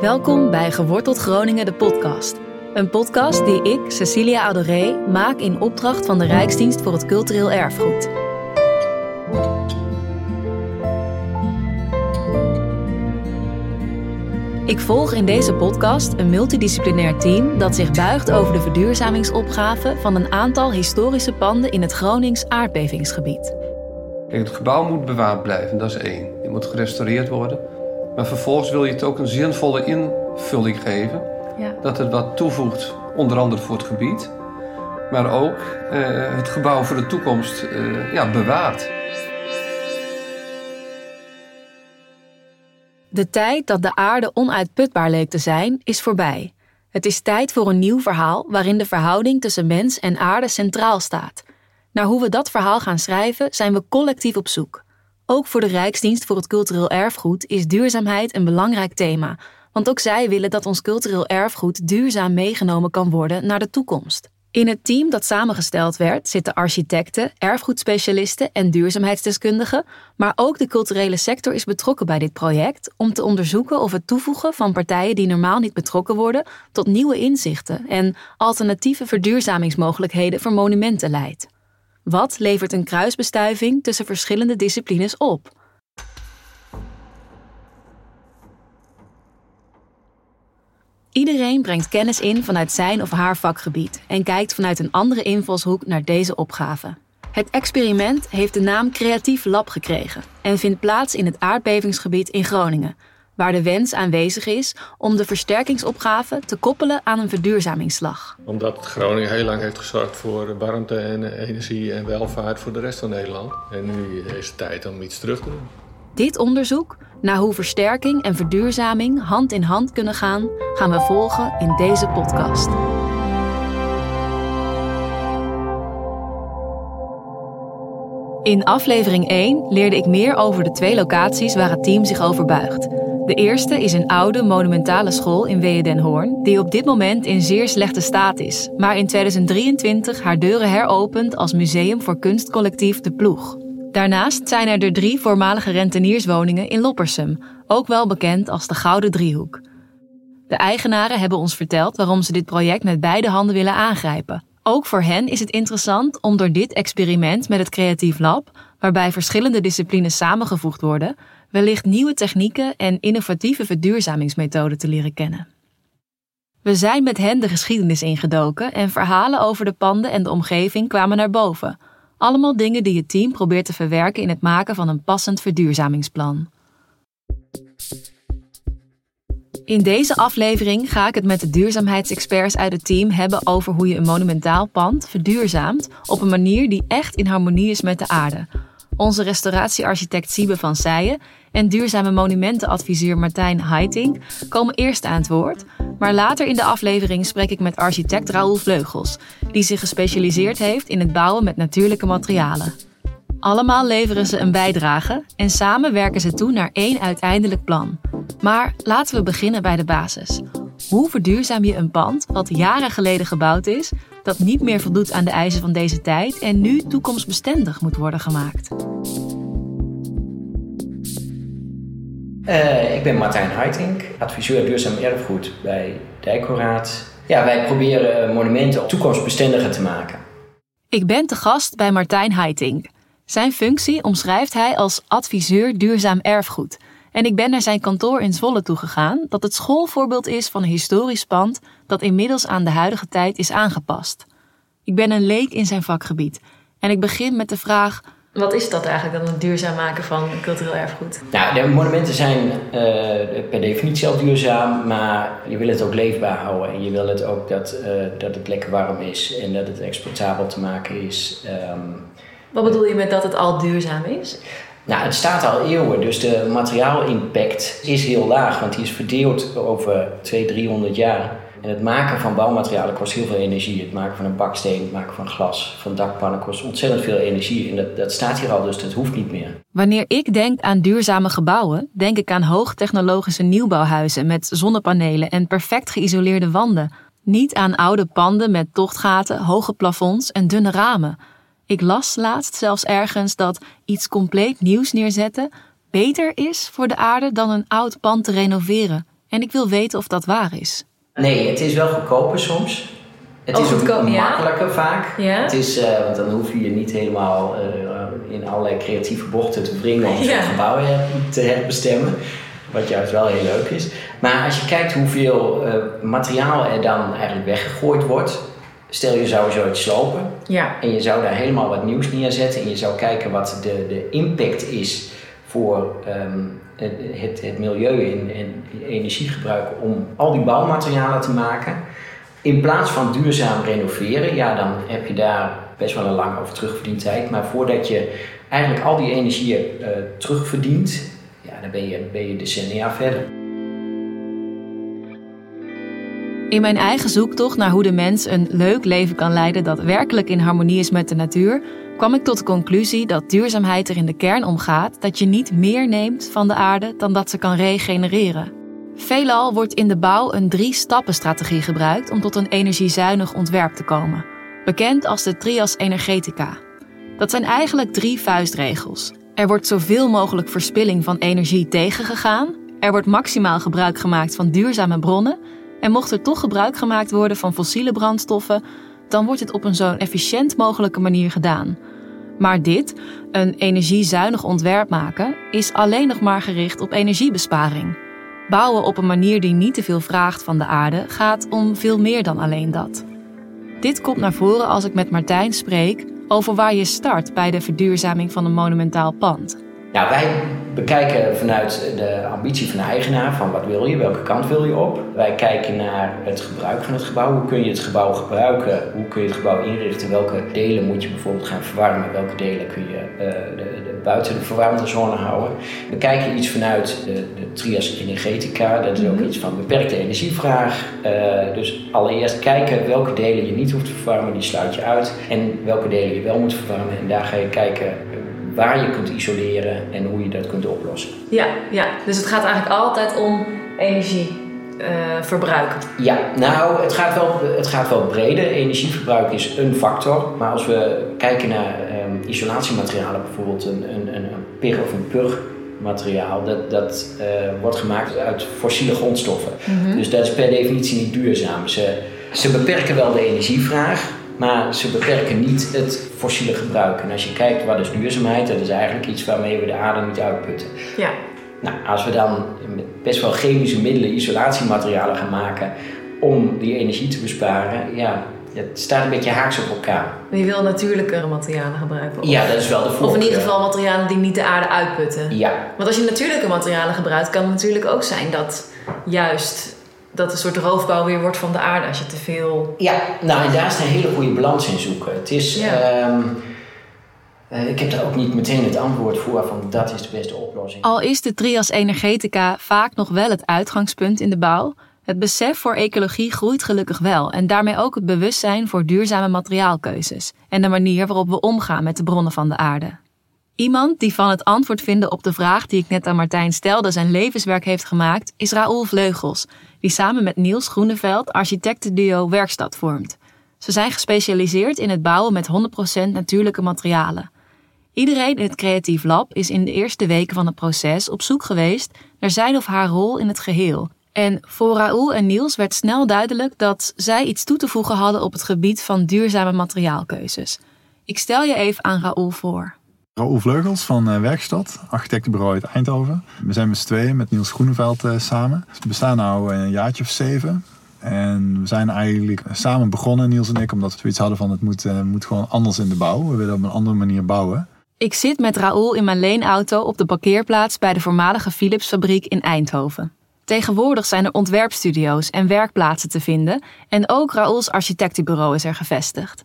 Welkom bij Geworteld Groningen, de podcast. Een podcast die ik, Cecilia Adoré, maak in opdracht van de Rijksdienst voor het Cultureel Erfgoed. Ik volg in deze podcast een multidisciplinair team dat zich buigt over de verduurzamingsopgave van een aantal historische panden in het Gronings aardbevingsgebied. Het gebouw moet bewaard blijven, dat is één. Het moet gerestaureerd worden. Maar vervolgens wil je het ook een zinvolle invulling geven. Ja. Dat het wat toevoegt, onder andere voor het gebied. Maar ook eh, het gebouw voor de toekomst eh, ja, bewaart. De tijd dat de aarde onuitputbaar leek te zijn, is voorbij. Het is tijd voor een nieuw verhaal waarin de verhouding tussen mens en aarde centraal staat. Naar hoe we dat verhaal gaan schrijven, zijn we collectief op zoek. Ook voor de Rijksdienst voor het Cultureel Erfgoed is duurzaamheid een belangrijk thema, want ook zij willen dat ons cultureel erfgoed duurzaam meegenomen kan worden naar de toekomst. In het team dat samengesteld werd zitten architecten, erfgoedspecialisten en duurzaamheidsdeskundigen, maar ook de culturele sector is betrokken bij dit project om te onderzoeken of het toevoegen van partijen die normaal niet betrokken worden tot nieuwe inzichten en alternatieve verduurzamingsmogelijkheden voor monumenten leidt. Wat levert een kruisbestuiving tussen verschillende disciplines op? Iedereen brengt kennis in vanuit zijn of haar vakgebied en kijkt vanuit een andere invalshoek naar deze opgave. Het experiment heeft de naam Creatief Lab gekregen en vindt plaats in het aardbevingsgebied in Groningen, waar de wens aanwezig is om de versterkingsopgave te koppelen aan een verduurzamingsslag. Omdat Groningen heel lang heeft gezorgd voor warmte en energie en welvaart voor de rest van Nederland. En nu is het tijd om iets terug te doen. Dit onderzoek naar hoe versterking en verduurzaming hand in hand kunnen gaan, gaan we volgen in deze podcast. In aflevering 1 leerde ik meer over de twee locaties waar het team zich over buigt. De eerste is een oude monumentale school in Hoorn, die op dit moment in zeer slechte staat is, maar in 2023 haar deuren heropent als museum voor kunstcollectief De Ploeg. Daarnaast zijn er de drie voormalige rentenierswoningen in Loppersum, ook wel bekend als de Gouden Driehoek. De eigenaren hebben ons verteld waarom ze dit project met beide handen willen aangrijpen. Ook voor hen is het interessant om door dit experiment met het Creatief Lab, waarbij verschillende disciplines samengevoegd worden, wellicht nieuwe technieken en innovatieve verduurzamingsmethoden te leren kennen. We zijn met hen de geschiedenis ingedoken en verhalen over de panden en de omgeving kwamen naar boven. Allemaal dingen die het team probeert te verwerken in het maken van een passend verduurzamingsplan. In deze aflevering ga ik het met de duurzaamheidsexperts uit het team hebben over hoe je een monumentaal pand verduurzaamt op een manier die echt in harmonie is met de aarde. Onze restauratiearchitect Siebe van Seijen en duurzame monumentenadviseur Martijn Heiting komen eerst aan het woord, maar later in de aflevering spreek ik met architect Raoul Vleugels, die zich gespecialiseerd heeft in het bouwen met natuurlijke materialen. Allemaal leveren ze een bijdrage en samen werken ze toe naar één uiteindelijk plan. Maar laten we beginnen bij de basis. Hoe verduurzaam je een pand wat jaren geleden gebouwd is, dat niet meer voldoet aan de eisen van deze tijd en nu toekomstbestendig moet worden gemaakt? Uh, ik ben Martijn Heiting, adviseur duurzaam erfgoed bij Dijkhoraad. Ja, wij proberen monumenten toekomstbestendiger te maken. Ik ben te gast bij Martijn Heiting. Zijn functie omschrijft hij als adviseur duurzaam erfgoed. En ik ben naar zijn kantoor in Zwolle toegegaan, dat het schoolvoorbeeld is van een historisch pand dat inmiddels aan de huidige tijd is aangepast. Ik ben een leek in zijn vakgebied en ik begin met de vraag: wat is dat eigenlijk dan, het duurzaam maken van cultureel erfgoed? Nou, de monumenten zijn uh, per definitie al duurzaam, maar je wil het ook leefbaar houden. En je wil het ook dat, uh, dat het lekker warm is en dat het exportabel te maken is. Um, Wat bedoel je met dat het al duurzaam is? Nou, het staat al eeuwen, dus de materiaalimpact is heel laag, want die is verdeeld over 200, 300 jaar. En het maken van bouwmaterialen kost heel veel energie. Het maken van een baksteen, het maken van glas, van dakpannen kost ontzettend veel energie. En dat, staat hier al, dus dat hoeft niet meer. Wanneer ik denk aan duurzame gebouwen, denk ik aan hoogtechnologische nieuwbouwhuizen met zonnepanelen en perfect geïsoleerde wanden. Niet aan oude panden met tochtgaten, hoge plafonds en dunne ramen. Ik las laatst zelfs ergens dat iets compleet nieuws neerzetten beter is voor de aarde dan een oud pand te renoveren. En ik wil weten of dat waar is. Nee, het is wel goedkoper soms. Het Oh, is ook ja? makkelijker vaak. Ja? Het is, eh, want dan hoef je je niet helemaal eh, in allerlei creatieve bochten te wringen om zo'n Ja. gebouw te herbestemmen. Wat juist wel heel leuk is. Maar als je kijkt hoeveel eh, materiaal er dan eigenlijk weggegooid wordt. Stel je zou zoiets slopen Ja. en je zou daar helemaal wat nieuws neerzetten. En je zou kijken wat de, de impact is voor ehm, het, het, milieu en, en energiegebruik om al die bouwmaterialen te maken. In plaats van duurzaam renoveren, ja, dan heb je daar best wel een lang over terugverdiend tijd. Maar voordat je eigenlijk al die energieën eh, terugverdient, ja, dan ben je, ben je decennia verder. In mijn eigen zoektocht naar hoe de mens een leuk leven kan leiden dat werkelijk in harmonie is met de natuur, kwam ik tot de conclusie dat duurzaamheid er in de kern om gaat dat je niet meer neemt van de aarde dan dat ze kan regenereren. Veelal wordt in de bouw een drie-stappen-strategie gebruikt om tot een energiezuinig ontwerp te komen, bekend als de Trias Energetica. Dat zijn eigenlijk drie vuistregels. Er wordt zoveel mogelijk verspilling van energie tegengegaan, er wordt maximaal gebruik gemaakt van duurzame bronnen en mocht er toch gebruik gemaakt worden van fossiele brandstoffen, dan wordt het op een zo efficiënt mogelijke manier gedaan. Maar dit, een energiezuinig ontwerp maken, is alleen nog maar gericht op energiebesparing. Bouwen op een manier die niet te veel vraagt van de aarde gaat om veel meer dan alleen dat. Dit komt naar voren als ik met Martijn spreek over waar je start bij de verduurzaming van een monumentaal pand. Nou, wij bekijken vanuit de ambitie van de eigenaar, van wat wil je, welke kant wil je op. Wij kijken naar het gebruik van het gebouw. Hoe kun je het gebouw gebruiken? Hoe kun je het gebouw inrichten? Welke delen moet je bijvoorbeeld gaan verwarmen? Welke delen kun je eh, de, de, buiten de verwarmde zone houden? We kijken iets vanuit de, de trias energetica. Dat is ook iets van beperkte energievraag. Eh, dus allereerst kijken welke delen je niet hoeft te verwarmen, die sluit je uit. En welke delen je wel moet verwarmen. En daar ga je kijken waar je kunt isoleren en hoe je dat kunt oplossen. Ja, ja, dus het gaat eigenlijk altijd om energieverbruik. Ja, nou, het gaat, wel, het gaat wel breder. Energieverbruik is een factor. Maar als we kijken naar ehm, isolatiematerialen, bijvoorbeeld een, een, een, een PIR of een PUR materiaal, dat, dat eh, wordt gemaakt uit fossiele grondstoffen. Dus dat is per definitie niet duurzaam. Ze, ze beperken wel de energievraag, maar ze beperken niet het fossiele gebruik. En als je kijkt wat is duurzaamheid, dat is eigenlijk iets waarmee we de aarde niet uitputten. Ja. Nou, als we dan met best wel chemische middelen isolatiematerialen gaan maken om die energie te besparen, ja, het staat een beetje haaks op elkaar. Je wil natuurlijkere materialen gebruiken. Of, Ja, dat is wel de of voorkeur. in ieder geval materialen die niet de aarde uitputten. Ja, Want als je natuurlijke materialen gebruikt, kan het natuurlijk ook zijn dat juist dat een soort roofbouw weer wordt van de aarde als je te veel. ja, nou en daar is een hele goede balans in zoeken. Het is, Ja. ehm, eh, ik heb daar ook niet meteen het antwoord voor van dat is de beste oplossing. Al is de trias energetica vaak nog wel het uitgangspunt in de bouw, het besef voor ecologie groeit gelukkig wel en daarmee ook het bewustzijn voor duurzame materiaalkeuzes en de manier waarop we omgaan met de bronnen van de aarde. Iemand die van het antwoord vinden op de vraag die ik net aan Martijn stelde zijn levenswerk heeft gemaakt, is Raoul Vleugels, die samen met Niels Groeneveld architectenduo Werkstad vormt. Ze zijn gespecialiseerd in het bouwen met 100% natuurlijke materialen. Iedereen in het Creatief Lab is in de eerste weken van het proces op zoek geweest naar zijn of haar rol in het geheel. En voor Raoul en Niels werd snel duidelijk dat zij iets toe te voegen hadden op het gebied van duurzame materiaalkeuzes. Ik stel je even aan Raoul voor. Raoul Vleugels van eh, Werkstad, architectenbureau uit Eindhoven. We zijn met z'n tweeën met Niels Groeneveld eh, samen. We bestaan nu een jaartje of zeven. En we zijn eigenlijk samen begonnen, Niels en ik, omdat we zoiets hadden van het moet, eh, moet gewoon anders in de bouw. We willen op een andere manier bouwen. Ik zit met Raoul in mijn leenauto op de parkeerplaats bij de voormalige Philipsfabriek in Eindhoven. Tegenwoordig zijn er ontwerpstudio's en werkplaatsen te vinden en ook Raoul's architectenbureau is er gevestigd.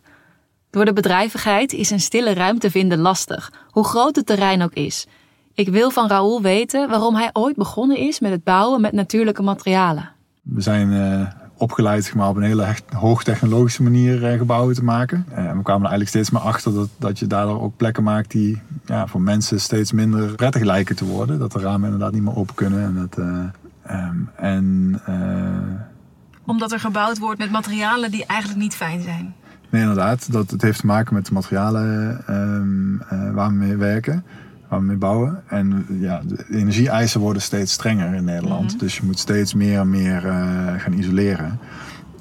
Door de bedrijvigheid is een stille ruimte vinden lastig, hoe groot het terrein ook is. Ik wil van Raoul weten waarom hij ooit begonnen is met het bouwen met natuurlijke materialen. We zijn eh, opgeleid zeg maar, op een hele hoogtechnologische manier eh, gebouwen te maken. Eh, en we kwamen er eigenlijk steeds meer achter dat, dat je daardoor ook plekken maakt die ja, voor mensen steeds minder prettig lijken te worden. Dat de ramen inderdaad niet meer open kunnen. En, dat, eh, ehm, en eh, Omdat er gebouwd wordt met materialen die eigenlijk niet fijn zijn. Nee, inderdaad. Dat, het heeft te maken met de materialen ehm, eh, waar we mee werken. waar we mee bouwen. En ja, de energieeisen worden steeds strenger in Nederland. Dus je moet steeds meer en meer eh, gaan isoleren.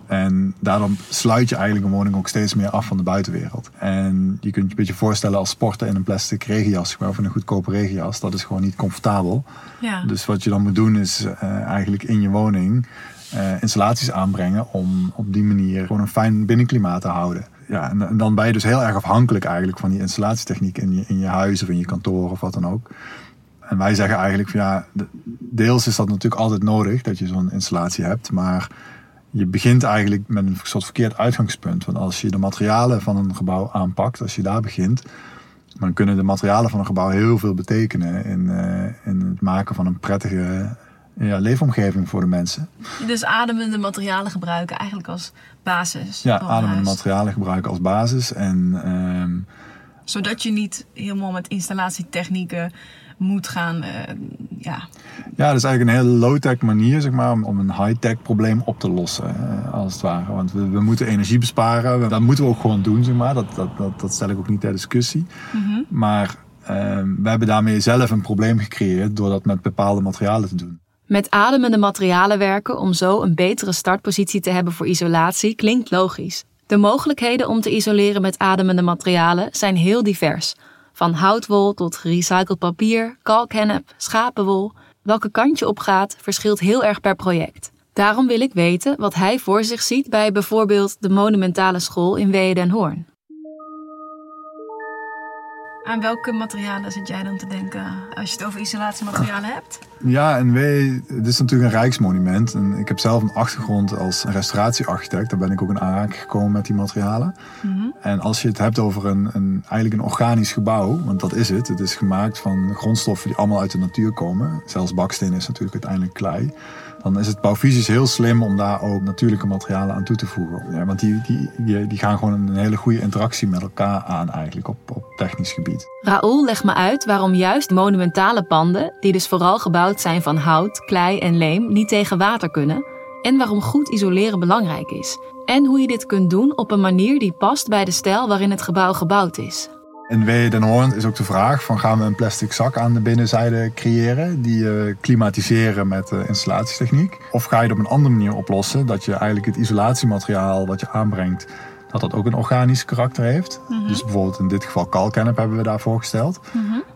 En daardoor sluit je eigenlijk een woning ook steeds meer af van de buitenwereld. En je kunt je een beetje voorstellen als sporten in een plastic regenjas, of in een goedkope regenjas. Dat is gewoon niet comfortabel. Ja. Dus wat je dan moet doen is eh, eigenlijk in je woning eh, installaties aanbrengen om op die manier gewoon een fijn binnenklimaat te houden. Ja, en, dan ben je dus heel erg afhankelijk eigenlijk van die installatietechniek in je, in je huis of in je kantoor of wat dan ook. En wij zeggen eigenlijk van ja, de- deels is dat natuurlijk altijd nodig dat je zo'n installatie hebt, maar je begint eigenlijk met een soort verkeerd uitgangspunt. Want als je de materialen van een gebouw aanpakt, als je daar begint, dan kunnen de materialen van een gebouw heel veel betekenen in, eh, in het maken van een prettige ja, leefomgeving voor de mensen. Dus ademende materialen gebruiken eigenlijk als basis. Ja, ademende huis. materialen gebruiken als basis. En ehm, Zodat je niet helemaal met installatietechnieken moet gaan. eh, ja. ja, dat is eigenlijk een hele low-tech manier zeg maar, om- een high-tech probleem op te lossen, eh, als het ware. Want we, we moeten energie besparen. Dat moeten we ook gewoon doen, zeg maar. Dat, dat, dat, dat stel ik ook niet ter discussie. Maar ehm, we hebben daarmee zelf een probleem gecreëerd door dat met bepaalde materialen te doen. Met ademende materialen werken om zo een betere startpositie te hebben voor isolatie klinkt logisch. De mogelijkheden om te isoleren met ademende materialen zijn heel divers. Van houtwol tot gerecycled papier, kalkhennep, schapenwol. Welke kant je op gaat verschilt heel erg per project. Daarom wil ik weten wat hij voor zich ziet bij bijvoorbeeld de monumentale school in den Hoorn. Aan welke materialen zit jij dan te denken als je het over isolatiematerialen hebt? Ja, en wij, het is natuurlijk een rijksmonument. En ik heb zelf een achtergrond als restauratiearchitect. Daar ben ik ook in aanraking gekomen met die materialen. En als je het hebt over een, een, eigenlijk een organisch gebouw, want dat is het. Het is gemaakt van grondstoffen die allemaal uit de natuur komen. Zelfs baksteen is natuurlijk uiteindelijk klei. Dan is het bouwfysisch heel slim om daar ook natuurlijke materialen aan toe te voegen. Ja, want die, die, die, die gaan gewoon een hele goede interactie met elkaar aan eigenlijk op, op technisch gebied. Raoul legt me uit waarom juist monumentale panden, die dus vooral gebouwd zijn van hout, klei en leem, niet tegen water kunnen. En waarom goed isoleren belangrijk is. En hoe je dit kunt doen op een manier die past bij de stijl waarin het gebouw gebouwd is. In Wehe den Hoorn is ook de vraag van gaan we een plastic zak aan de binnenzijde creëren die je klimatiseren met eh, installatietechniek? Of ga je het op een andere manier oplossen dat je eigenlijk het isolatiemateriaal wat je aanbrengt dat dat ook een organisch karakter heeft. Dus bijvoorbeeld in dit geval kalkhennep hebben we daarvoor gesteld.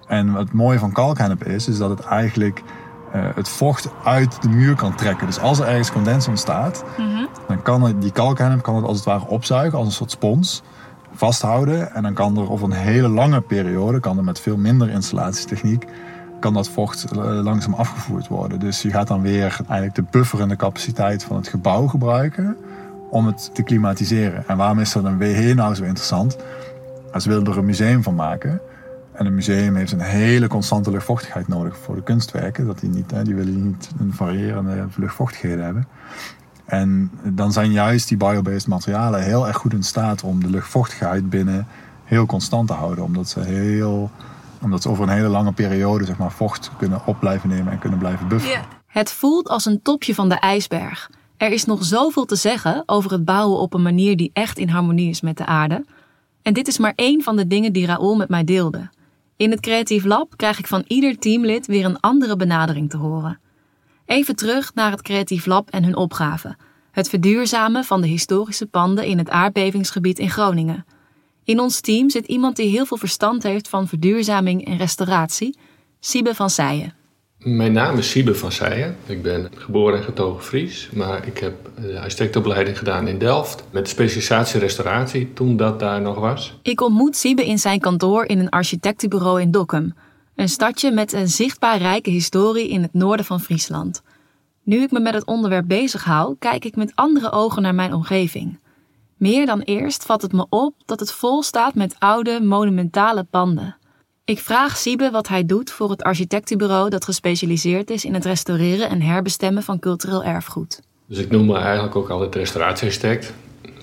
En het mooie van kalkhennep is, is dat het eigenlijk eh, het vocht uit de muur kan trekken. Dus als er ergens condens ontstaat, dan kan het, die kalkhennep kan het als het ware opzuigen als een soort spons vasthouden. En dan kan er over een hele lange periode, kan er met veel minder installatietechniek, kan dat vocht eh, langzaam afgevoerd worden. Dus je gaat dan weer eigenlijk de bufferende capaciteit van het gebouw gebruiken om het te klimatiseren. En waarom is dat een WH nou zo interessant? Ze willen er een museum van maken. En een museum heeft een hele constante luchtvochtigheid nodig voor de kunstwerken. Dat die, niet, die willen niet een variërende luchtvochtigheden hebben. En dan zijn juist die biobased materialen heel erg goed in staat om de luchtvochtigheid binnen heel constant te houden. Omdat ze, heel, omdat ze over een hele lange periode zeg maar, vocht kunnen op blijven nemen en kunnen blijven bufferen. Het voelt als een topje van de ijsberg. Er is nog zoveel te zeggen over het bouwen op een manier die echt in harmonie is met de aarde. En dit is maar één van de dingen die Raoul met mij deelde. In het Creatief Lab krijg ik van ieder teamlid weer een andere benadering te horen. Even terug naar het Creatief Lab en hun opgave: het verduurzamen van de historische panden in het aardbevingsgebied in Groningen. In ons team zit iemand die heel veel verstand heeft van verduurzaming en restauratie, Siebe van Seijen. Mijn naam is Siebe van Seijen. Ik ben geboren en getogen Fries, maar ik heb de architectopleiding gedaan in Delft met specialisatie restauratie toen dat daar nog was. Ik ontmoet Siebe in zijn kantoor in een architectenbureau in Dokkum. Een stadje met een zichtbaar rijke historie in het noorden van Friesland. Nu ik me met het onderwerp bezighoud, kijk ik met andere ogen naar mijn omgeving. Meer dan eerst valt het me op dat het vol staat met oude, monumentale panden. Ik vraag Siebe wat hij doet voor het architectenbureau dat gespecialiseerd is in het restaureren en herbestemmen van cultureel erfgoed. Dus ik noem me eigenlijk ook altijd restauratiearchitect.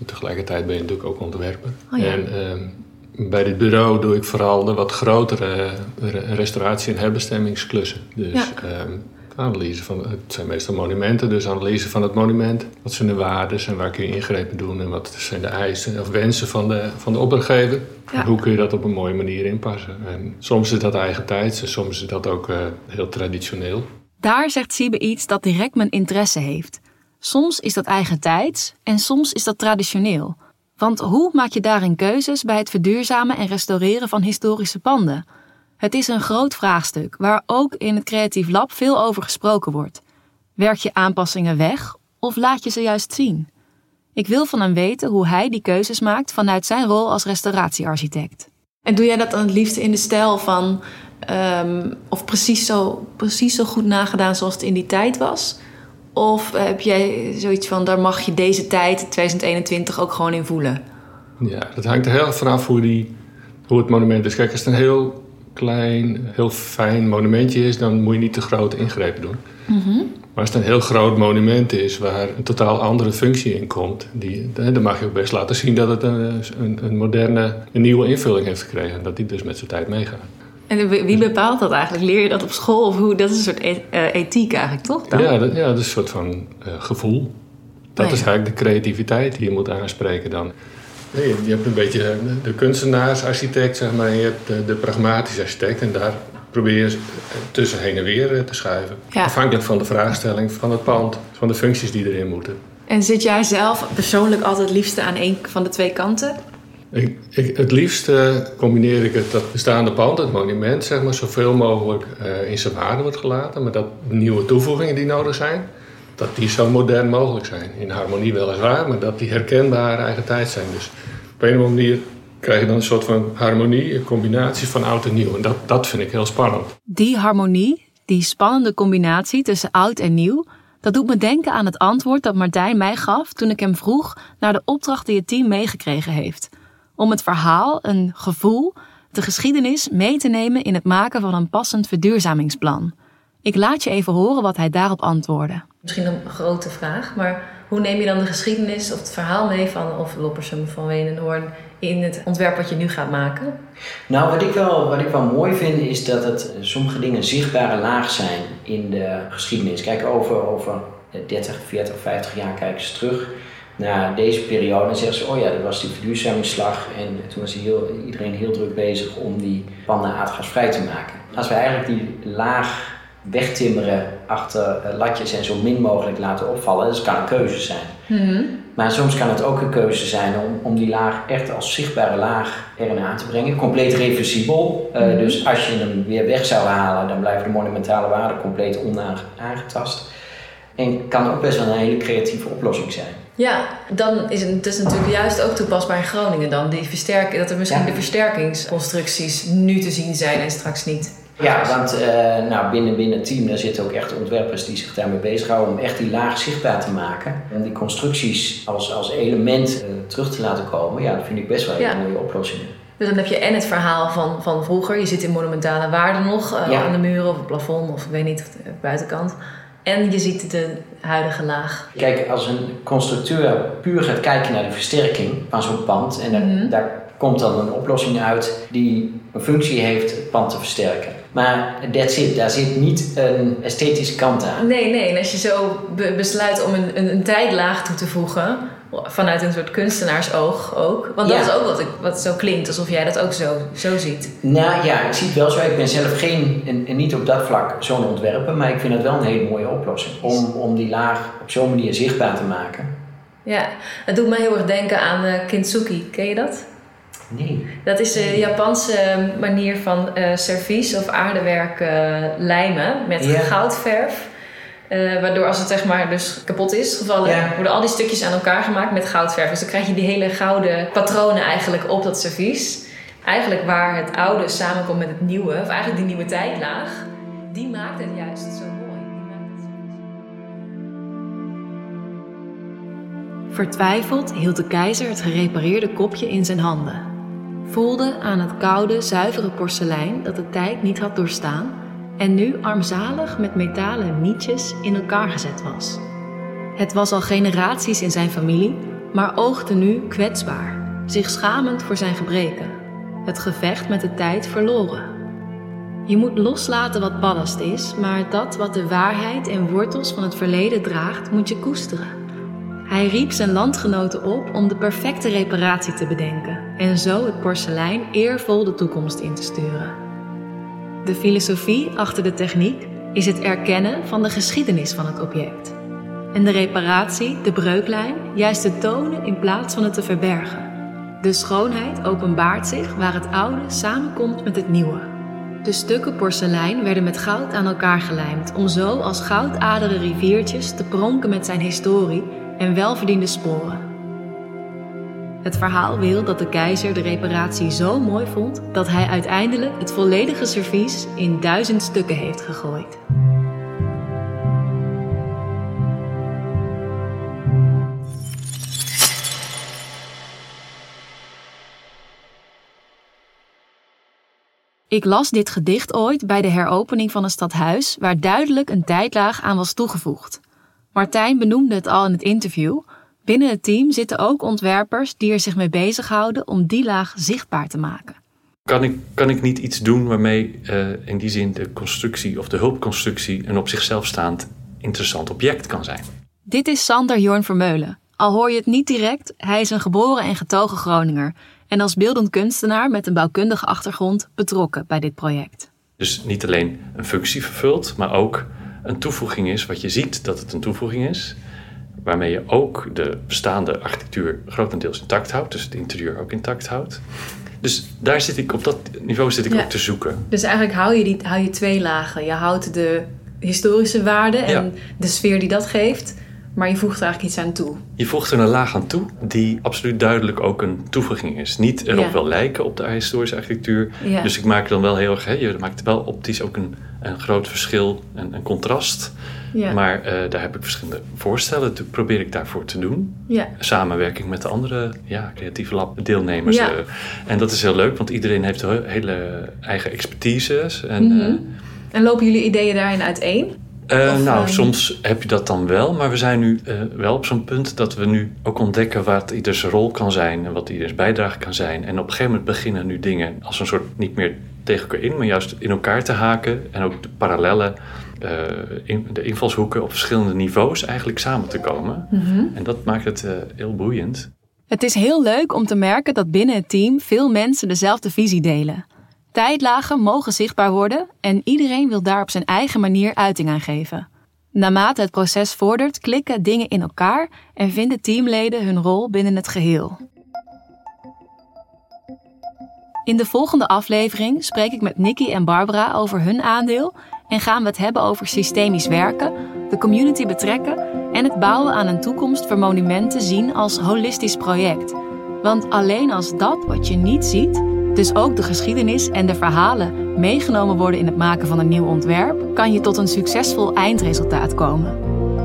Tegelijkertijd ben je natuurlijk ook ontwerper. Oh ja. En ehm, bij dit bureau doe ik vooral de wat grotere re- restauratie- en herbestemmingsklussen. Dus Ja. ehm, Analyse van, het zijn meestal monumenten, dus analyse van het monument. Wat zijn de waarden en waar kun je ingrepen doen en wat zijn de eisen of wensen van de, van de opdrachtgever. Ja. En hoe kun je dat op een mooie manier inpassen. En soms is dat eigen tijds en soms is dat ook uh, heel traditioneel. Daar zegt Siebe iets dat direct mijn interesse heeft. Soms is dat eigen tijds en soms is dat traditioneel. Want hoe maak je daarin keuzes bij het verduurzamen en restaureren van historische panden? Het is een groot vraagstuk waar ook in het Creatief Lab veel over gesproken wordt. Werk je aanpassingen weg of laat je ze juist zien? Ik wil van hem weten hoe hij die keuzes maakt vanuit zijn rol als restauratiearchitect. En doe jij dat dan het liefst in de stijl van, um, of precies zo, precies zo goed nagedaan zoals het in die tijd was? Of heb jij zoiets van, daar mag je deze tijd, 2021, ook gewoon in voelen? Ja, dat hangt er heel erg vanaf hoe, die, hoe het monument is. Kijk, als het een heel klein, heel fijn monumentje is, dan moet je niet te grote ingrepen doen. Mm-hmm. Maar als het een heel groot monument is waar een totaal andere functie in komt, die, dan mag je ook best laten zien dat het een, een, een moderne, een nieuwe invulling heeft gekregen. Dat die dus met zijn tijd meegaat. En wie bepaalt dat eigenlijk? Leer je dat op school? Of hoe? Dat is een soort e- uh, ethiek eigenlijk, toch? Dan? Ja, dat, ja, dat is een soort van uh, gevoel. Dat Oh, is eigenlijk de creativiteit die je moet aanspreken dan. Nee, je, je hebt een beetje de kunstenaarsarchitect, zeg maar, en je hebt de, de pragmatische architect. En daar probeer je tussen heen en weer eh, te schuiven. Ja. Afhankelijk van de vraagstelling van het pand, van de functies die erin moeten. En zit jij zelf persoonlijk altijd het liefste aan een van de twee kanten? Ik, het liefst eh, combineer ik het dat bestaande pand, het monument, zeg maar, zoveel mogelijk eh, in zijn waarde wordt gelaten. Maar dat nieuwe toevoegingen die nodig zijn, dat die zo modern mogelijk zijn. In harmonie weliswaar, maar dat die herkenbaar eigen tijd zijn. Dus op een of andere manier krijg je dan een soort van harmonie, een combinatie van oud en nieuw. En dat, dat vind ik heel spannend. Die harmonie, die spannende combinatie tussen oud en nieuw, dat doet me denken aan het antwoord dat Martijn mij gaf toen ik hem vroeg naar de opdracht die het team meegekregen heeft. Om het verhaal, een gevoel, de geschiedenis mee te nemen in het maken van een passend verduurzamingsplan. Ik laat je even horen wat hij daarop antwoordde. Misschien een grote vraag, maar hoe neem je dan de geschiedenis of het verhaal mee van of Loppersum van Wenenhoorn in het ontwerp wat je nu gaat maken? Nou, wat ik, wel, wat ik wel mooi vind is dat het sommige dingen zichtbare laag zijn in de geschiedenis. Kijk, over, over 30, 40, 50 jaar kijken ze terug naar deze periode en zeggen ze: Oh ja, dat was die verduurzamingsslag. En toen was heel, iedereen heel druk bezig om die panden aardgasvrij te maken. Als we eigenlijk die laag wegtimmeren achter latjes en zo min mogelijk laten opvallen, dat kan een keuze zijn. Maar soms kan het ook een keuze zijn om, om die laag echt als zichtbare laag erin aan te brengen. Compleet reversibel. Uh, dus als je hem weer weg zou halen, dan blijven de monumentale waarden compleet onaangetast. En kan ook best wel een hele creatieve oplossing zijn. Ja, dan is het dus natuurlijk juist ook toepasbaar in Groningen dan. Die versterking, dat er misschien Ja. de versterkingsconstructies nu te zien zijn en straks niet. Ja, want uh, nou, binnen, binnen het team daar zitten ook echt ontwerpers die zich daarmee bezighouden om echt die laag zichtbaar te maken. Om die constructies als, als element uh, terug te laten komen, ja, dat vind ik best wel Ja. een mooie oplossing. Dus dan heb je en het verhaal van, van vroeger. Je zit in monumentale waarden nog eh, Ja. aan de muren of het plafond of ik weet niet, of de buitenkant. En je ziet de huidige laag. Kijk, als een constructeur puur gaat kijken naar de versterking van zo'n pand en daar, Mhm. daar komt dan een oplossing uit die een functie heeft het pand te versterken. Maar that's it, daar zit niet een esthetische kant aan. Nee, nee. En als je zo be- besluit om een, een, een tijdlaag toe te voegen, vanuit een soort kunstenaarsoog ook. Want dat Ja. is ook wat, ik, wat zo klinkt, alsof jij dat ook zo, zo ziet. Nou ja, ik zie het wel zo. Ik ben zelf geen, en, en niet op dat vlak zo'n ontwerper, maar ik vind het wel een hele mooie oplossing. Om, om die laag op zo'n manier zichtbaar te maken. Ja, het doet me heel erg denken aan eh, kintsugi. Ken je dat? Nee. Dat is de Japanse manier van eh servies of aardewerk eh, lijmen met Ja. goudverf. Eh, waardoor als het zeg maar dus kapot is gevallen, Ja. worden al die stukjes aan elkaar gemaakt met goudverf. Dus dan krijg je die hele gouden patronen eigenlijk op dat servies. Eigenlijk waar het oude samenkomt met het nieuwe, of eigenlijk die nieuwe tijdlaag, die maakt het juist zo mooi. Die maakt het zo Vertwijfeld hield de keizer het gerepareerde kopje in zijn handen. Voelde aan het koude, zuivere porselein dat de tijd niet had doorstaan en nu armzalig met metalen nietjes in elkaar gezet was. Het was al generaties in zijn familie, maar oogde nu kwetsbaar, zich schamend voor zijn gebreken. Het gevecht met de tijd verloren. Je moet loslaten wat ballast is, maar dat wat de waarheid en wortels van het verleden draagt, moet je koesteren. Hij riep zijn landgenoten op om de perfecte reparatie te bedenken en zo het porselein eervol de toekomst in te sturen. De filosofie achter de techniek is het erkennen van de geschiedenis van het object. En de reparatie, de breuklijn, juist te tonen in plaats van het te verbergen. De schoonheid openbaart zich waar het oude samenkomt met het nieuwe. De stukken porselein werden met goud aan elkaar gelijmd om zo als goudadere riviertjes te pronken met zijn historie en welverdiende sporen. Het verhaal wil dat de keizer de reparatie zo mooi vond dat hij uiteindelijk het volledige servies in duizend stukken heeft gegooid. Ik las dit gedicht ooit bij de heropening van een stadhuis waar duidelijk een tijdlaag aan was toegevoegd. Martijn benoemde het al in het interview. Binnen het team zitten ook ontwerpers die er zich mee bezighouden om die laag zichtbaar te maken. Kan ik, kan ik niet iets doen waarmee uh, in die zin de constructie of de hulpconstructie een op zichzelf staand interessant object kan zijn? Dit is Sander Jorn Vermeulen. Al hoor je het niet direct, hij is een geboren en getogen Groninger en als beeldend kunstenaar met een bouwkundige achtergrond betrokken bij dit project. Dus niet alleen een functie vervult, maar ook een toevoeging is wat je ziet dat het een toevoeging is. Waarmee je ook de bestaande architectuur grotendeels intact houdt, dus het interieur ook intact houdt. Dus daar zit ik op dat niveau zit ik ook te zoeken. Dus eigenlijk hou je, die, hou je twee lagen. Je houdt de historische waarde en de sfeer die dat geeft. Maar je voegt er eigenlijk iets aan toe. Je voegt er een laag aan toe die absoluut duidelijk ook een toevoeging is. Niet erop wel lijken op de historische architectuur. Dus ik maak dan wel heel erg, hè, je maakt wel optisch ook een, een groot verschil en een contrast. Maar uh, daar heb ik verschillende voorstellen, dat probeer ik daarvoor te doen. Samenwerking met de andere ja, creatieve lab deelnemers. Uh, en dat is heel leuk, want iedereen heeft hele eigen expertises. En, mm -hmm. en lopen jullie ideeën daarin uiteen? Uh, nou, ehm, soms heb je dat dan wel, maar we zijn nu uh, wel op zo'n punt dat we nu ook ontdekken wat ieders rol kan zijn en wat ieders bijdrage kan zijn. En op een gegeven moment beginnen nu dingen als een soort niet meer tegen elkaar in, maar juist in elkaar te haken en ook de parallellen, in, de invalshoeken op verschillende niveaus eigenlijk samen te komen. Mm En dat maakt het heel boeiend. Het is heel leuk om te merken dat binnen het team veel mensen dezelfde visie delen. Tijdlagen mogen zichtbaar worden en iedereen wil daar op zijn eigen manier uiting aan geven. Naarmate het proces vordert, klikken dingen in elkaar en vinden teamleden hun rol binnen het geheel. In de volgende aflevering spreek ik met Nikki en Barbara over hun aandeel en gaan we het hebben over systemisch werken, de community betrekken en het bouwen aan een toekomst voor monumenten zien als holistisch project. Want alleen als dat wat je niet ziet, dus ook de geschiedenis en de verhalen meegenomen worden in het maken van een nieuw ontwerp, kan je tot een succesvol eindresultaat komen.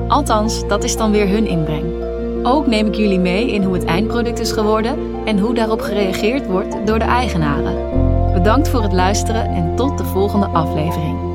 Althans, dat is dan weer hun inbreng. Ook neem ik jullie mee in hoe het eindproduct is geworden en hoe daarop gereageerd wordt door de eigenaren. Bedankt voor het luisteren en tot de volgende aflevering.